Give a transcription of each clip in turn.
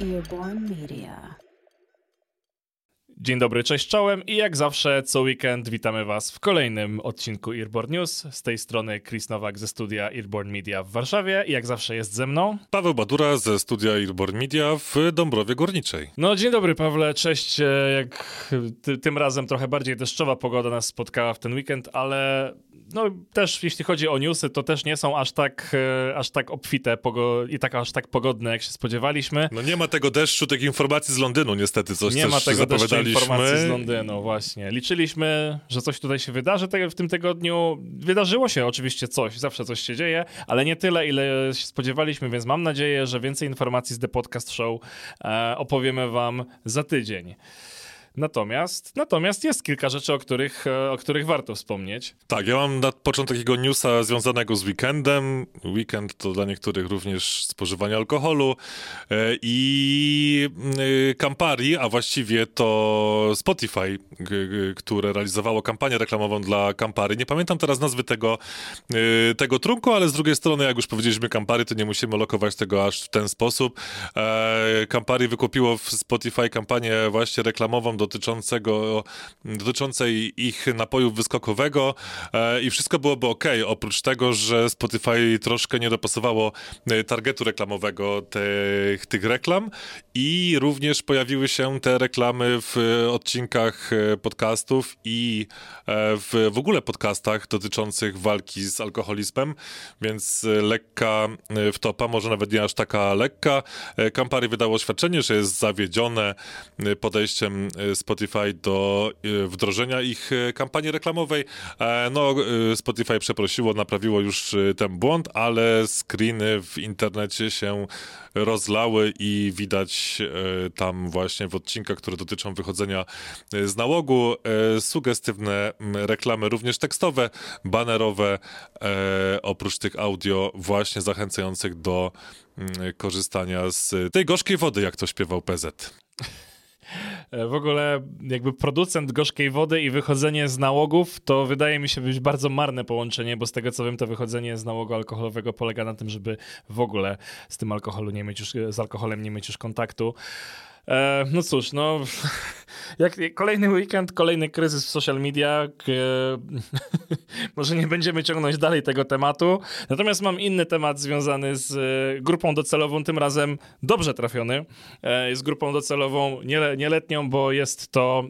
Earborn Media. Dzień dobry, cześć czołem i jak zawsze co weekend witamy Was w kolejnym odcinku Earborn News. Z tej strony Chris Nowak ze studia Earborn Media w Warszawie i jak zawsze jest ze mną. Paweł Badura ze studia Earborn Media w Dąbrowie Górniczej. No dzień dobry Pawle, cześć. E, Jak ty, tym razem trochę bardziej deszczowa pogoda nas spotkała w ten weekend, ale no też jeśli chodzi o newsy, to też nie są aż tak, e, aż tak obfite i tak aż tak pogodne, jak się spodziewaliśmy. No nie ma tego deszczu, tych informacji z Londynu niestety, coś Nie też ma tego zapowiadaliśmy. Informacji z Londynu, właśnie. Liczyliśmy, że coś tutaj się wydarzy w tym tygodniu. Wydarzyło się oczywiście coś, zawsze coś się dzieje, ale nie tyle, ile się spodziewaliśmy, więc mam nadzieję, że więcej informacji z The Podcast Show e, opowiemy wam za tydzień. Natomiast, natomiast jest kilka rzeczy, o których, e, o których warto wspomnieć. Tak, ja mam na początek takiego newsa związanego z weekendem. Weekend to dla niektórych również spożywanie alkoholu e, i e, Campari, a właściwie to Spotify, które realizowało kampanię reklamową dla Campari. Nie pamiętam teraz nazwy tego, tego trunku, ale z drugiej strony, jak już powiedzieliśmy Campari, to nie musimy lokować tego aż w ten sposób. Campari wykupiło w Spotify kampanię właśnie reklamową dotyczącego, dotyczącej ich napojów wyskokowego e, i wszystko byłoby ok, oprócz tego, że Spotify troszkę nie dopasowało e, targetu reklamowego tych, tych reklam i również pojawiły się te reklamy w odcinkach e, podcastów i w, w ogóle podcastach dotyczących walki z alkoholizmem, więc lekka wtopa, może nawet nie aż taka lekka. Campari wydało oświadczenie, że jest zawiedzione podejściem Spotify do e, wdrożenia ich e, kampanii reklamowej. E, No, Spotify przeprosiło, naprawiło już ten błąd, ale screeny w internecie się rozlały i widać tam właśnie w odcinkach, które dotyczą wychodzenia z nałogu, sugestywne reklamy, również tekstowe, banerowe, oprócz tych audio właśnie zachęcających do mm, korzystania z tej gorzkiej wody, jak to śpiewał PZ. E, W ogóle jakby producent gorzkiej wody i wychodzenie z nałogów to wydaje mi się być bardzo marne połączenie, bo z tego co wiem to wychodzenie z nałogu alkoholowego polega na tym, żeby w ogóle z tym alkoholu nie mieć już, z alkoholem nie mieć już kontaktu. E, no cóż, no jak kolejny weekend, kolejny kryzys w social media. K- może nie będziemy ciągnąć dalej tego tematu. Natomiast mam inny temat związany z e, grupą docelową, tym razem dobrze trafiony. E, jest grupą docelową niele, nieletnią, bo jest to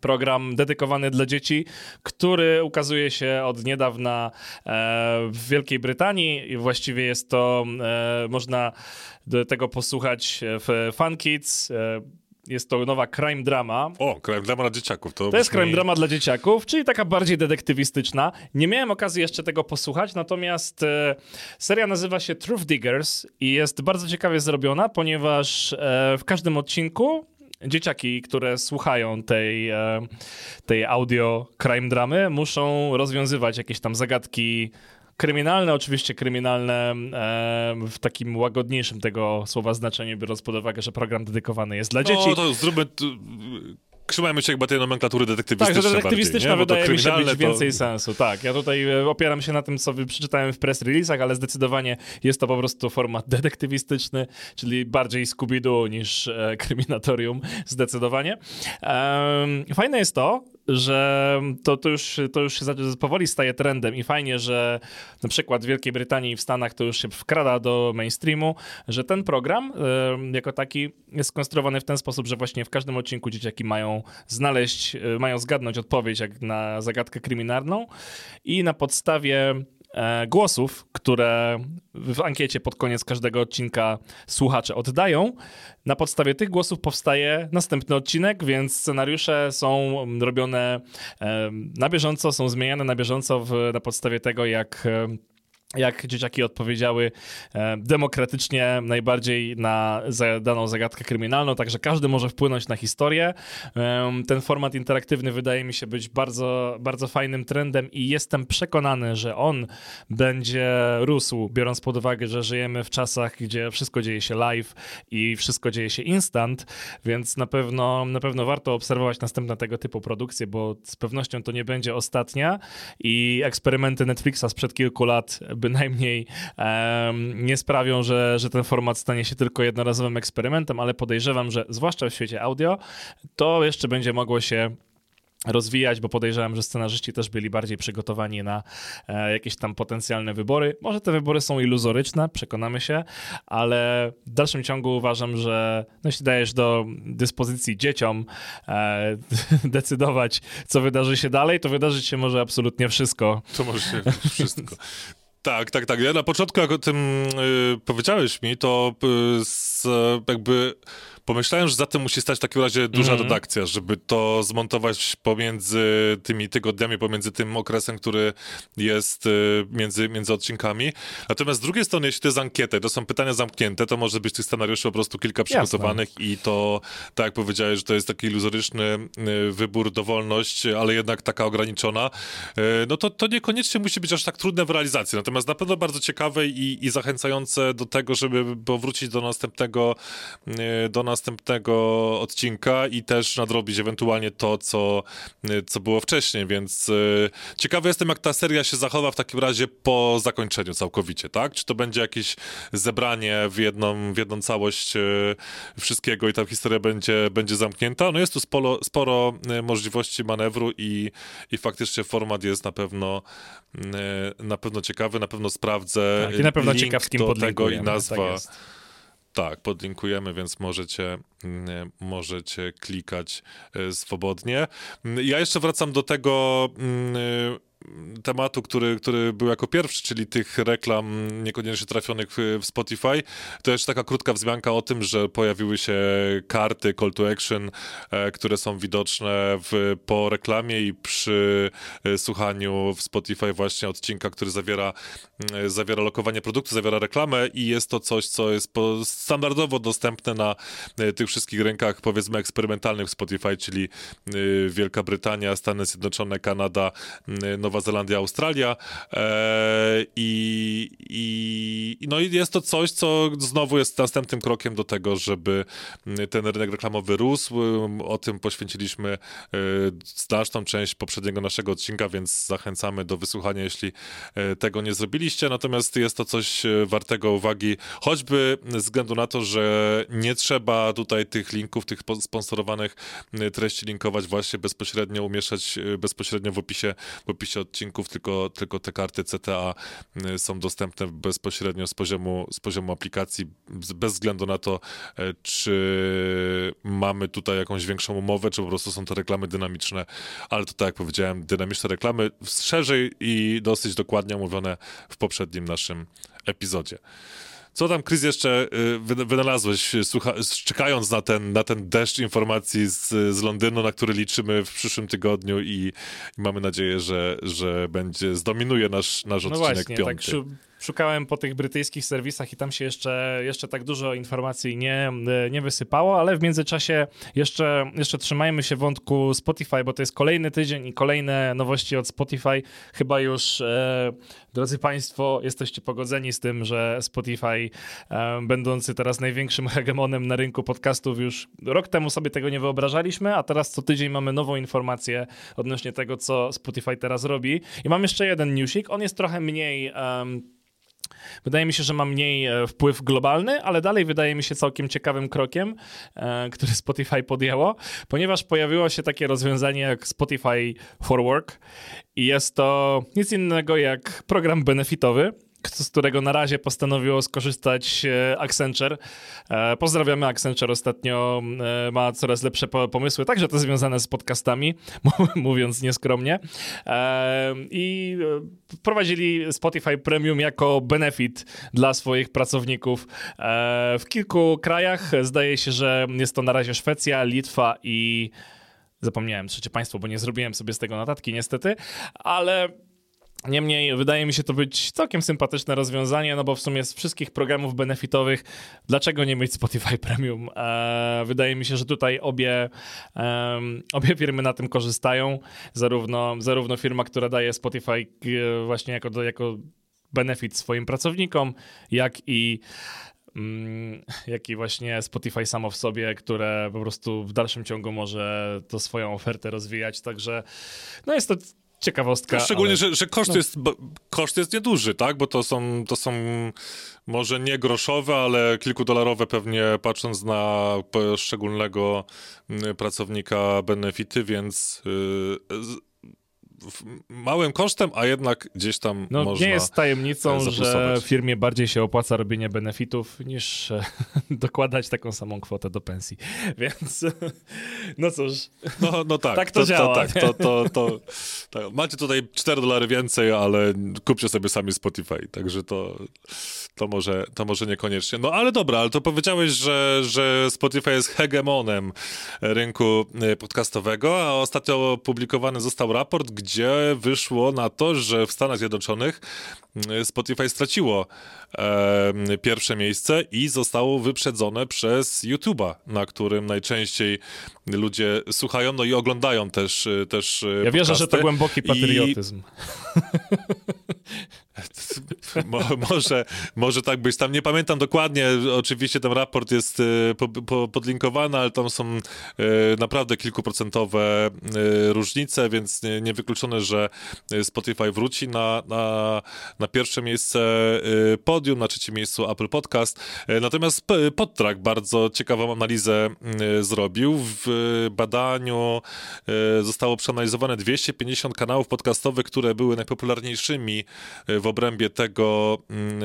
program dedykowany dla dzieci, który ukazuje się od niedawna e, w Wielkiej Brytanii i właściwie jest to, e, można tego posłuchać w Fun Kids. E, jest to nowa crime drama. O, crime drama dla dzieciaków. To, To jest crime drama dla dzieciaków, czyli taka bardziej detektywistyczna. Nie miałem okazji jeszcze tego posłuchać, natomiast e, seria nazywa się Truth Diggers i jest bardzo ciekawie zrobiona, ponieważ e, w każdym odcinku dzieciaki, które słuchają tej, e, tej audio crime dramy, muszą rozwiązywać jakieś tam zagadki kryminalne, oczywiście kryminalne e, w takim łagodniejszym tego słowa znaczeniu, biorąc pod uwagę, że program dedykowany jest dla dzieci. No to zróbmy... Trzymajmy się chyba tej nomenklatury Tak, detektywistycznej że detektywistyczna bardziej, wydaje mi się być kryminalne to- więcej sensu. Tak, ja tutaj e, opieram się na tym, co przeczytałem w press release'ach, ale zdecydowanie jest to po prostu format detektywistyczny, czyli bardziej Scooby-Doo niż e, Kryminatorium, zdecydowanie. Fajne jest to, że to, to, już, to już się powoli staje trendem i fajnie, że na przykład w Wielkiej Brytanii i w Stanach to już się wkrada do mainstreamu, że ten program jako taki jest skonstruowany w ten sposób, że właśnie w każdym odcinku dzieciaki mają znaleźć, mają zgadnąć odpowiedź jak na zagadkę kryminalną i na podstawie głosów, które w ankiecie pod koniec każdego odcinka słuchacze oddają. Na podstawie tych głosów powstaje następny odcinek, więc scenariusze są robione e, na bieżąco, są zmieniane na bieżąco w, na podstawie tego, jak e, jak dzieciaki odpowiedziały e, demokratycznie najbardziej na daną zagadkę kryminalną, także każdy może wpłynąć na historię. Em, ten format interaktywny wydaje mi się być bardzo, bardzo fajnym trendem i jestem przekonany, że on będzie rósł, biorąc pod uwagę, że żyjemy w czasach, gdzie wszystko dzieje się live i wszystko dzieje się instant, więc na pewno, na pewno warto obserwować następne tego typu produkcje, bo z pewnością to nie będzie ostatnia i eksperymenty Netflixa sprzed kilku lat bynajmniej um, nie sprawią, że, że ten format stanie się tylko jednorazowym eksperymentem, ale podejrzewam, że zwłaszcza w świecie audio, to jeszcze będzie mogło się rozwijać, bo podejrzewam, że scenarzyści też byli bardziej przygotowani na e, jakieś tam potencjalne wybory. Może te wybory są iluzoryczne, przekonamy się, ale w dalszym ciągu uważam, że no, jeśli dajesz do dyspozycji dzieciom e, decydować, co wydarzy się dalej, to wydarzyć się może absolutnie wszystko. To może się wszystko. Tak, tak, tak. Ja na początku, jak o tym y, powiedziałeś mi, to y, z, jakby Pomyślałem, że za tym musi stać w takim razie duża mm redakcja, żeby to zmontować pomiędzy tymi tygodniami, pomiędzy tym okresem, który jest y, między, między odcinkami. Natomiast z drugiej strony, jeśli to jest ankieta, to są pytania zamknięte, to może być tych scenariuszy po prostu kilka przygotowanych Jasne. i to, tak jak powiedziałeś, że to jest taki iluzoryczny y, wybór, dowolność, ale jednak taka ograniczona, y, no to, to niekoniecznie musi być aż tak trudne w realizacji. Natomiast na pewno bardzo ciekawe i, i zachęcające do tego, żeby powrócić do następnego do następnego odcinka i też nadrobić ewentualnie to, co, co było wcześniej, więc y, ciekawy jestem, jak ta seria się zachowa w takim razie po zakończeniu całkowicie, tak? Czy to będzie jakieś zebranie w jedną, w jedną całość y, wszystkiego i ta historia będzie, będzie zamknięta? No jest tu sporo, sporo y, możliwości manewru i, i faktycznie format jest na pewno na pewno ciekawy, na pewno sprawdzę tak, i na pewno ciekaw, do tego i nazwa. Tak tak, podlinkujemy, więc możecie, mm, możecie klikać e, swobodnie. Ja jeszcze wracam do tego mm, tematu, który, który był jako pierwszy, czyli tych reklam niekoniecznie trafionych w Spotify. To jeszcze taka krótka wzmianka o tym, że pojawiły się karty call to action, e, które są widoczne w, po reklamie i przy e, słuchaniu w Spotify właśnie odcinka, który zawiera, e, zawiera lokowanie produktu, zawiera reklamę i jest to coś, co jest standardowo dostępne na tych wszystkich rynkach, powiedzmy, eksperymentalnych w Spotify, czyli Wielka Brytania, Stany Zjednoczone, Kanada, Nowa Nowa Zelandia, Australia e, i, i, no i jest to coś, co znowu jest następnym krokiem do tego, żeby ten rynek reklamowy rósł. O tym poświęciliśmy e, znaczną część poprzedniego naszego odcinka, więc zachęcamy do wysłuchania, jeśli e, tego nie zrobiliście. Natomiast jest to coś wartego uwagi, choćby ze względu na to, że nie trzeba tutaj tych linków, tych sponsorowanych treści linkować właśnie bezpośrednio, umieszczać bezpośrednio w opisie, w opisie odcinków, tylko, tylko te karty CTA y, są dostępne bezpośrednio z poziomu, z poziomu aplikacji, bez względu na to, e, czy mamy tutaj jakąś większą umowę, czy po prostu są to reklamy dynamiczne, ale to tak jak powiedziałem, dynamiczne reklamy szerzej i dosyć dokładnie omówione w poprzednim naszym epizodzie. Co tam, Chris, jeszcze y, wynalazłeś, słucha, czekając na ten, na ten deszcz informacji z, z Londynu, na który liczymy w przyszłym tygodniu i, i mamy nadzieję, że, że będzie, zdominuje nasz, nasz no odcinek właśnie, piąty. Tak, szukałem po tych brytyjskich serwisach i tam się jeszcze, jeszcze tak dużo informacji nie, nie wysypało, ale w międzyczasie jeszcze, jeszcze trzymajmy się wątku Spotify, bo to jest kolejny tydzień i kolejne nowości od Spotify. Chyba już, e, drodzy Państwo, jesteście pogodzeni z tym, że Spotify, e, będący teraz największym hegemonem na rynku podcastów, już rok temu sobie tego nie wyobrażaliśmy, a teraz co tydzień mamy nową informację odnośnie tego, co Spotify teraz robi. I mam jeszcze jeden newsik, on jest trochę mniej... Wydaje mi się, że ma mniej e, wpływ globalny, ale dalej wydaje mi się całkiem ciekawym krokiem, e, który Spotify podjęło, ponieważ pojawiło się takie rozwiązanie jak Spotify for Work i jest to nic innego jak program benefitowy, z którego na razie postanowiło skorzystać e, Accenture. E, pozdrawiamy Accenture, ostatnio e, ma coraz lepsze pomysły, także to związane z podcastami, mówiąc nieskromnie. I wprowadzili Spotify Premium jako benefit dla swoich pracowników w kilku krajach. Zdaje się, że jest to na razie Szwecja, Litwa i zapomniałem trzecie państwo, bo nie zrobiłem sobie z tego notatki niestety, ale Niemniej wydaje mi się to być całkiem sympatyczne rozwiązanie, no bo w sumie z wszystkich programów benefitowych, dlaczego nie mieć Spotify Premium? Eee, wydaje mi się, że tutaj obie, um, obie firmy na tym korzystają. Zarówno, zarówno firma, która daje Spotify e, właśnie jako, jako benefit swoim pracownikom, jak i mm, jak i właśnie Spotify samo w sobie, które po prostu w dalszym ciągu może to swoją ofertę rozwijać. Także no jest to ciekawostka. No, szczególnie, ale... że, że koszt, no. jest, koszt jest nieduży, tak? Bo to są, to są może nie groszowe, ale kilkudolarowe pewnie patrząc na poszczególnego mm, pracownika benefity, więc yy, małym kosztem, a jednak gdzieś tam no, można... Nie jest tajemnicą, że firmie bardziej się opłaca robienie benefitów niż e, dokładać taką samą kwotę do pensji. Więc no cóż. No, no tak. Tak to, to działa. To, tak, to, to, to, tak. Macie tutaj 4 dolary więcej, ale kupcie sobie sami Spotify, także to, to, może, to może niekoniecznie. No ale dobra, ale to powiedziałeś, że, że Spotify jest hegemonem rynku e, podcastowego, a ostatnio opublikowany został raport, gdzie wyszło na to, że w Stanach Zjednoczonych mm, Spotify straciło e, pierwsze miejsce i zostało wyprzedzone przez YouTube'a, na którym najczęściej ludzie słuchają, no i oglądają też też Ja podcasty. wierzę, że to Глубокий патриотизм. Może, może tak być. Tam nie pamiętam dokładnie, oczywiście ten raport jest e, po, po, podlinkowany, ale tam są e, naprawdę kilkuprocentowe e, różnice, więc nie, niewykluczone, że Spotify wróci na, na, na pierwsze miejsce podium, na trzecim miejscu Apple Podcast. Natomiast Podtrack bardzo ciekawą analizę zrobił. W badaniu zostało przeanalizowane 250 kanałów podcastowych, które były najpopularniejszymi w obrębie tego, mm,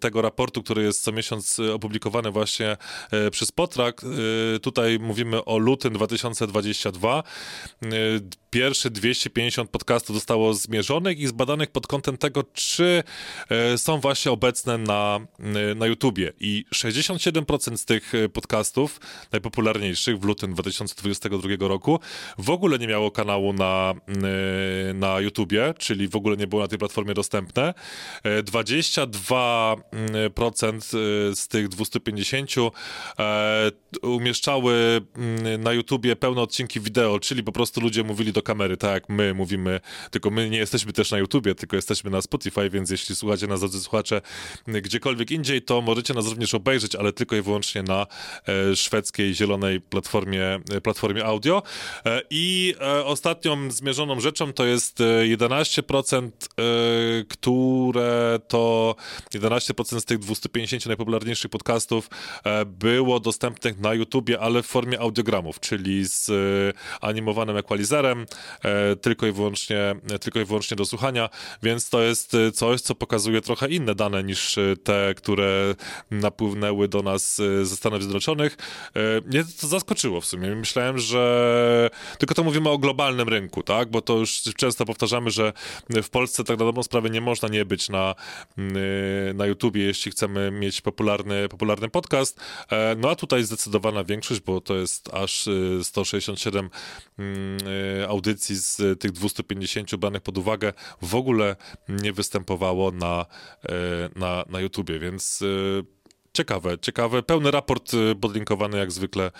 tego raportu, który jest co miesiąc opublikowany właśnie e, przez Potrak. Tutaj mówimy o lutym 2022. E, pierwsze 250 podcastów zostało zmierzonych i zbadanych pod kątem tego, czy są właśnie obecne na, na YouTubie. I 67% z tych podcastów najpopularniejszych w lutym 2022 roku w ogóle nie miało kanału na, na YouTubie, czyli w ogóle nie było na tej platformie dostępne. 22% y, z tych 250 e, umieszczały na YouTubie pełne odcinki wideo, czyli po prostu ludzie mówili do kamery, tak jak my mówimy, tylko my nie jesteśmy też na YouTubie, tylko jesteśmy na Spotify, więc jeśli słuchacie nas, drodzy słuchacze, gdziekolwiek indziej, to możecie nas również obejrzeć, ale tylko i wyłącznie na e, szwedzkiej, zielonej platformie, e, platformie audio. I ostatnią zmierzoną rzeczą to jest 11%, które to 11% z tych 250 najpopularniejszych podcastów e, było dostępnych na YouTubie, ale w formie audiogramów, czyli z e, animowanym equalizerem, e, tylko i wyłącznie, tylko i wyłącznie do słuchania, więc to jest coś, co pokazuje trochę inne dane niż te, które napłynęły do nas ze Stanów Zjednoczonych. Mnie to zaskoczyło w sumie. Myślałem, że tylko to mówimy o globalnym rynku, tak? Bo to już często powtarzamy, że w Polsce tak na dobrą sprawę nie można nie być na na YouTubie, jeśli chcemy mieć popularny, popularny podcast. E, no a tutaj zdecydowana większość, bo to jest aż 167 y, mm, y, audycji z tych 250 branych pod uwagę, w ogóle nie występowało na, e, na, na YouTubie, więc Ciekawe, ciekawe. Pełny raport podlinkowany jak zwykle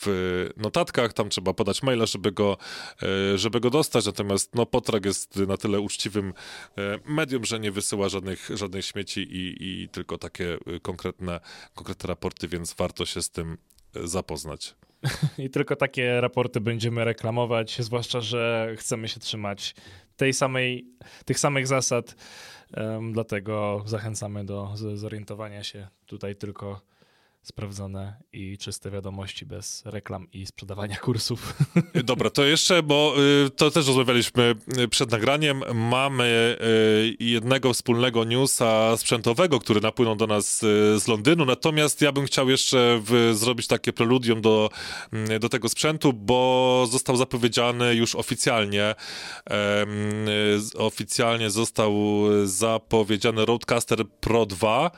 w notatkach. Tam trzeba podać maila, żeby go, żeby go dostać. Natomiast no, Potrak jest na tyle uczciwym medium, że nie wysyła żadnych, żadnych śmieci i, i tylko takie konkretne, konkretne raporty, więc warto się z tym zapoznać. I tylko takie raporty będziemy reklamować, zwłaszcza, że chcemy się trzymać tej samej, tych samych zasad. Dlatego zachęcamy do zorientowania się tutaj tylko sprawdzone i czyste wiadomości bez reklam i sprzedawania kursów. Dobra, to jeszcze, bo y, to też rozmawialiśmy y, przed nagraniem. Mamy y, jednego wspólnego newsa sprzętowego, który napłynął do nas z Londynu, natomiast ja bym chciał jeszcze zrobić takie preludium do, mm, do tego sprzętu, bo został zapowiedziany już oficjalnie. Oficjalnie został zapowiedziany Roadcaster Pro 2.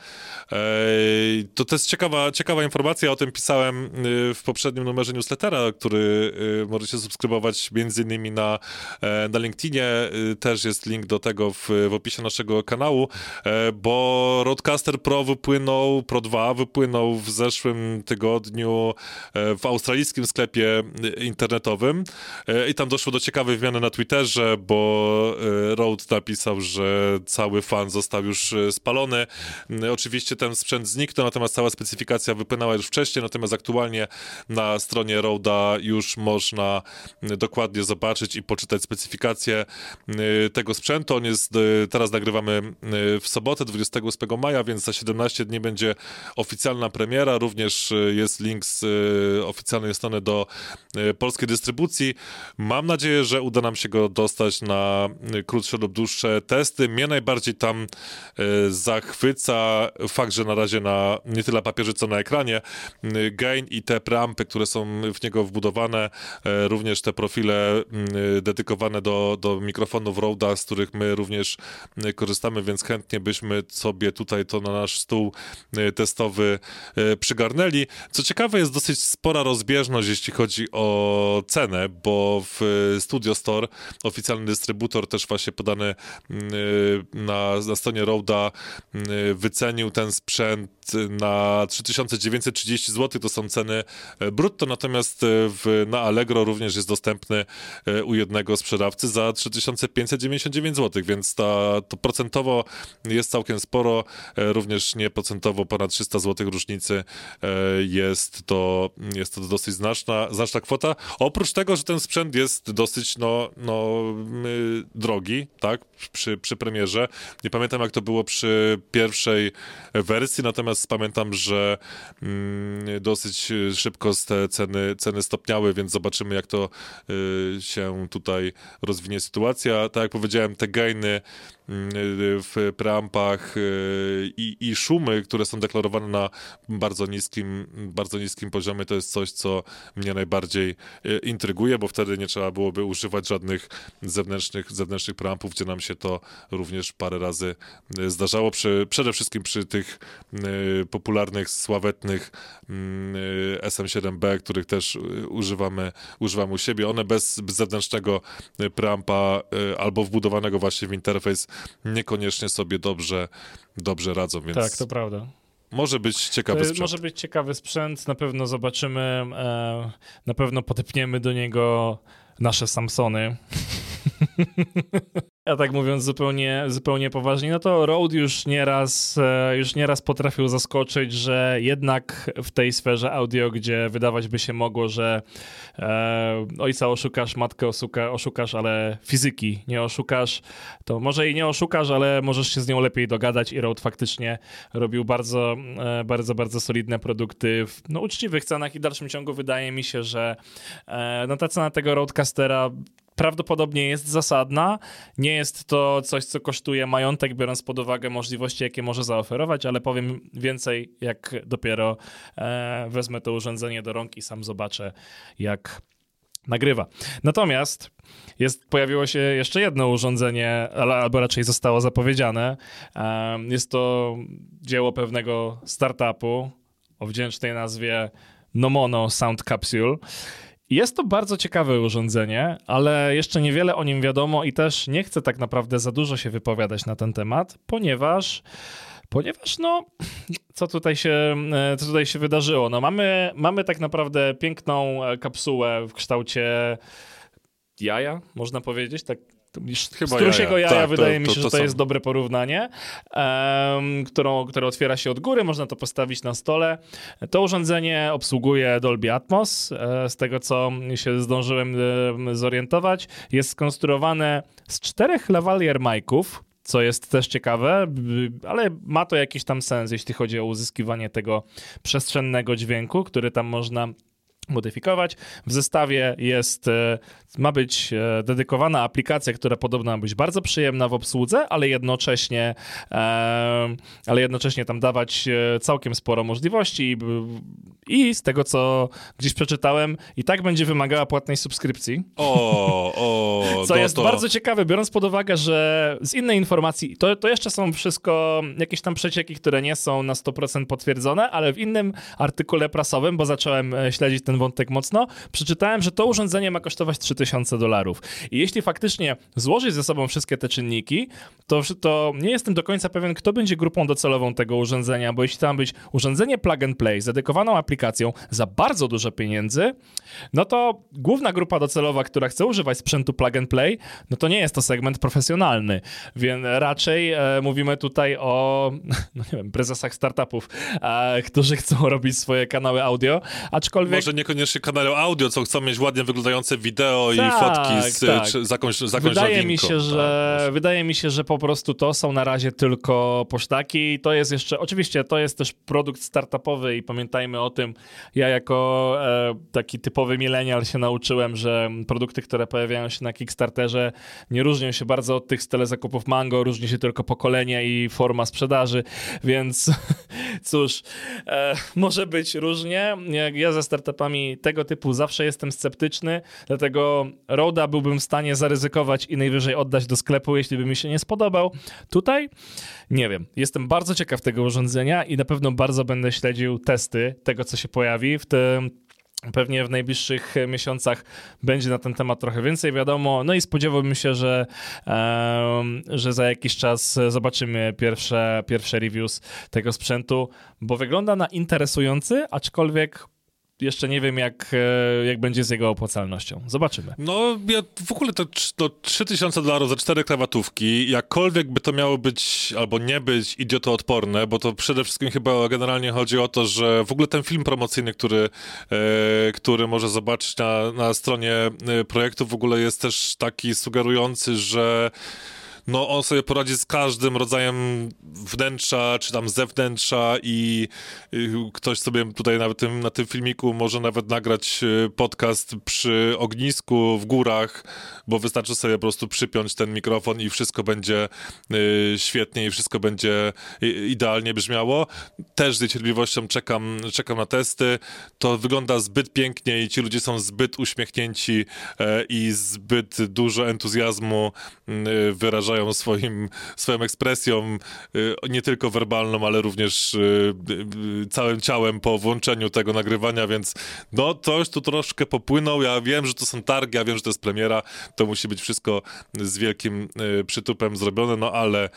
To, to jest ciekawa, ciekawa informacja, o tym pisałem y, w poprzednim numerze newslettera, który y, możecie subskrybować między innymi na, e, na LinkedInie. Y, też jest link do tego w, w opisie naszego kanału, e, bo Roadcaster Pro wypłynął, Pro 2 wypłynął w zeszłym tygodniu e, w australijskim sklepie internetowym i tam doszło do ciekawej wymiany na Twitterze, bo Rode napisał, że cały fan został już spalony. Oczywiście ten sprzęt zniknął, natomiast cała specyfikacja specyfikacja wypłynęła już wcześniej, natomiast aktualnie na stronie Roda już można dokładnie zobaczyć i poczytać specyfikację tego sprzętu. On jest, teraz nagrywamy w sobotę, 28 maja, więc za 17 dni będzie oficjalna premiera. Również jest link z oficjalnej strony do polskiej dystrybucji. Mam nadzieję, że uda nam się go dostać na krótsze lub dłuższe testy. Mnie najbardziej tam zachwyca fakt, że na razie na nie tyle papierze, co na ekranie gain i te preampy, które są w niego wbudowane, również te profile dedykowane do, do mikrofonów Roda, z których my również korzystamy, więc chętnie byśmy sobie tutaj to na nasz stół testowy przygarnęli. Co ciekawe, jest dosyć spora rozbieżność, jeśli chodzi o cenę, bo w Studio Store oficjalny dystrybutor też właśnie podany na, na stronie Roda wycenił ten sprzęt na 3930 zł, to są ceny e, brutto, natomiast e, w, na Allegro również jest dostępny e, u jednego sprzedawcy za 3599 zł, więc ta, to procentowo jest całkiem sporo, również nieprocentowo ponad 300 zł różnicy jest to, jest to dosyć znaczna, znaczna kwota. Oprócz tego, że ten sprzęt jest dosyć no, no, drogi, tak, przy, przy premierze. Nie pamiętam jak to było przy pierwszej wersji, natomiast pamiętam, że dosyć szybko te ceny, ceny stopniały, więc zobaczymy, jak to y, się tutaj rozwinie sytuacja. Tak jak powiedziałem, te gainy w preampach y, i, i szumy, które są deklarowane na bardzo niskim, bardzo niskim poziomie, to jest coś, co mnie najbardziej y, intryguje, bo wtedy nie trzeba byłoby używać żadnych zewnętrznych, zewnętrznych preampów, gdzie nam się to również parę razy y, zdarzało, przy, przede wszystkim przy tych popularnych, sławetnych SM7B, których też używamy, używamy u siebie. One bez zewnętrznego preampa albo wbudowanego właśnie w interfejs niekoniecznie sobie dobrze, dobrze radzą, więc... Tak, to prawda. Może być ciekawy sprzęt. Może być ciekawy sprzęt, na pewno zobaczymy, e, na pewno podepniemy do niego nasze Samsony. A tak mówiąc zupełnie, zupełnie poważnie, no to Rode już nieraz, e, już nieraz potrafił zaskoczyć, że jednak w tej sferze audio, gdzie wydawać by się mogło, że e, ojca oszukasz, matkę oszuka, oszukasz, ale fizyki nie oszukasz, to może i nie oszukasz, ale możesz się z nią lepiej dogadać i Rode faktycznie robił bardzo, e, bardzo, bardzo solidne produkty w no, uczciwych cenach i w dalszym ciągu wydaje mi się, że e, no, ta cena tego Rodecastera prawdopodobnie jest zasadna. Nie jest to coś, co kosztuje majątek, biorąc pod uwagę możliwości, jakie może zaoferować, ale powiem więcej, jak dopiero e, wezmę to urządzenie do rąk i sam zobaczę, jak nagrywa. Natomiast jest, pojawiło się jeszcze jedno urządzenie, albo raczej zostało zapowiedziane. E, jest to dzieło pewnego startupu o wdzięcznej nazwie Nomono Sound Capsule. Jest to bardzo ciekawe urządzenie, ale jeszcze niewiele o nim wiadomo i też nie chcę tak naprawdę za dużo się wypowiadać na ten temat, ponieważ ponieważ no, co tutaj się, e, co tutaj się wydarzyło? No mamy, mamy tak naprawdę piękną e, kapsułę w kształcie jaja, można powiedzieć, tak Chyba strusiego jaja, jaja tak, wydaje to, mi się, to, to że to są... jest dobre porównanie, um, którą, które otwiera się od góry, można to postawić na stole. To urządzenie obsługuje Dolby Atmos, e, z tego co się zdążyłem zorientować. Jest skonstruowane z czterech lavalier mic'ów, co jest też ciekawe, ale ma to jakiś tam sens, jeśli chodzi o uzyskiwanie tego przestrzennego dźwięku, który tam można modyfikować. W zestawie jest, e, ma być e, dedykowana aplikacja, która podobno ma być bardzo przyjemna w obsłudze, ale jednocześnie, e, ale jednocześnie tam dawać całkiem sporo możliwości i, i z tego, co gdzieś przeczytałem, i tak będzie wymagała płatnej subskrypcji. O, o, co jest to... bardzo ciekawe, biorąc pod uwagę, że z innej informacji, to, to jeszcze są wszystko jakieś tam przecieki, które nie są na 100% potwierdzone, ale w innym artykule prasowym, bo zacząłem śledzić ten wątek mocno, przeczytałem, że to urządzenie ma kosztować 3000 dolarów. I jeśli faktycznie złożyć ze sobą wszystkie te czynniki, to, to nie jestem do końca pewien, kto będzie grupą docelową tego urządzenia, bo jeśli tam być urządzenie plug and play z dedykowaną aplikacją, za bardzo dużo pieniędzy, no to główna grupa docelowa, która chce używać sprzętu plug and play, no to nie jest to segment profesjonalny, więc raczej e, mówimy tutaj o, no nie wiem, prezesach startupów, e, którzy chcą robić swoje kanały audio, aczkolwiek... Może niekoniecznie kanały audio, co chcą mieć ładnie wyglądające wideo Tak, i fotki z, tak. czy, z jakąś, z jakąś Wydaje mi, się, że, Tak, wydaje mi się, że po prostu to są na razie tylko posztaki. I to jest jeszcze, oczywiście to jest też produkt startupowy i pamiętajmy o tym, ja jako e, taki typowy millennial się nauczyłem, że produkty, które pojawiają się na Kickstarterze nie różnią się bardzo od tych z telezakupów Mango, różni się tylko pokolenie i forma sprzedaży, więc cóż, e, może być różnie. Jak ja ze startupami tego typu zawsze jestem sceptyczny, dlatego Roda byłbym w stanie zaryzykować i najwyżej oddać do sklepu, jeśli by mi się nie spodobał. Tutaj nie wiem. Jestem bardzo ciekaw tego urządzenia i na pewno bardzo będę śledził testy tego, co się pojawi w tym Pewnie w najbliższych miesiącach będzie na ten temat trochę więcej wiadomo. No i spodziewałbym się, że, że za jakiś czas zobaczymy pierwsze, pierwsze reviews tego sprzętu, bo wygląda na interesujący, aczkolwiek jeszcze nie wiem, jak, e, jak będzie z jego opłacalnością. Zobaczymy. No, ja w ogóle to, to 3000 dolarów za cztery krawatówki, jakkolwiek by to miało być albo nie być idiotoodporne, bo to przede wszystkim chyba generalnie chodzi o to, że w ogóle ten film promocyjny, który, e, który może zobaczyć na, na stronie e, projektu, w ogóle jest też taki sugerujący, że no on sobie poradzi z każdym rodzajem wnętrza, czy tam zewnętrza i ktoś sobie tutaj na tym, na tym filmiku może nawet nagrać y, podcast przy ognisku w górach, bo wystarczy sobie po prostu przypiąć ten mikrofon i wszystko będzie y, świetnie i wszystko będzie i- idealnie brzmiało. Też z niecierpliwością czekam, czekam na testy. To wygląda zbyt pięknie i ci ludzie są zbyt uśmiechnięci e, i zbyt dużo entuzjazmu y, wyrażają swoim, swoją ekspresją, y, nie tylko werbalną, ale również y, y, całym ciałem po włączeniu tego nagrywania, więc no coś tu troszkę popłynął. Ja wiem, że to są targi, ja wiem, że to jest premiera, to musi być wszystko z wielkim przytupem zrobione, no ale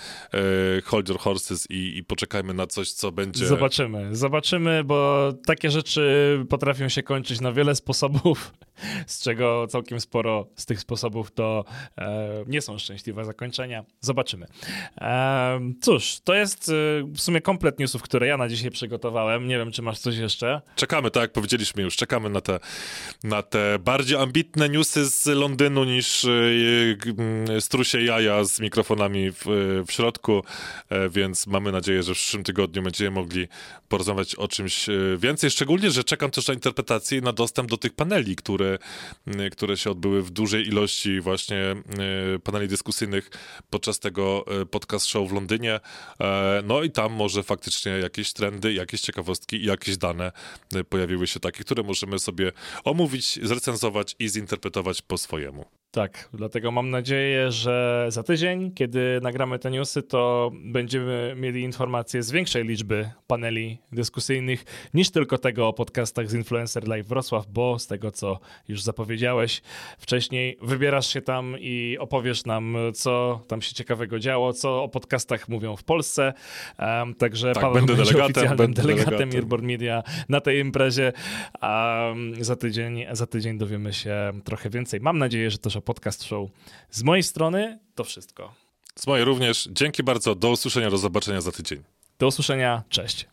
hold your horses i, i poczekajmy na coś, co będzie... Zobaczymy, zobaczymy, bo takie rzeczy potrafią się kończyć na wiele sposobów, z czego całkiem sporo z tych sposobów to e, nie są szczęśliwe zakończenia. Zobaczymy. E, cóż, to jest e, w sumie komplet newsów, które ja na dzisiaj przygotowałem. Nie wiem, czy masz coś jeszcze. Czekamy, tak jak powiedzieliśmy już, czekamy na te, na te bardziej ambitne newsy z Londynu niż yy, yy, strusie jaja z mikrofonami w, w środku, e, więc mamy nadzieję, że w przyszłym tygodniu będziemy mogli porozmawiać o czymś więcej, szczególnie, że czekam też na interpretację i na dostęp do tych paneli, które, które się odbyły w dużej ilości właśnie paneli dyskusyjnych podczas tego e, podcast show w Londynie. E, No i tam może faktycznie jakieś trendy, jakieś ciekawostki i jakieś dane e, pojawiły się takie, które możemy sobie omówić, zrecenzować i zinterpretować po swojemu. Tak, dlatego mam nadzieję, że za tydzień, kiedy nagramy te newsy, to będziemy mieli informacje z większej liczby paneli dyskusyjnych niż tylko tego o podcastach z Influencer Live Wrocław, bo z tego, co już zapowiedziałeś wcześniej, wybierasz się tam i opowiesz nam, co tam się ciekawego działo, co o podcastach mówią w Polsce. Um, także Tak, Paweł będę delegatem, oficjalnym będę delegatem delegatem. Earborn Media na tej imprezie. Um, za tydzień, za tydzień dowiemy się trochę więcej. Mam nadzieję, że też o podcast show. Z mojej strony to wszystko. Z mojej również. Dzięki bardzo. Do usłyszenia, do zobaczenia za tydzień. Do usłyszenia. Cześć.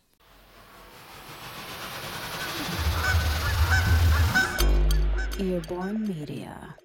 Earborn Media.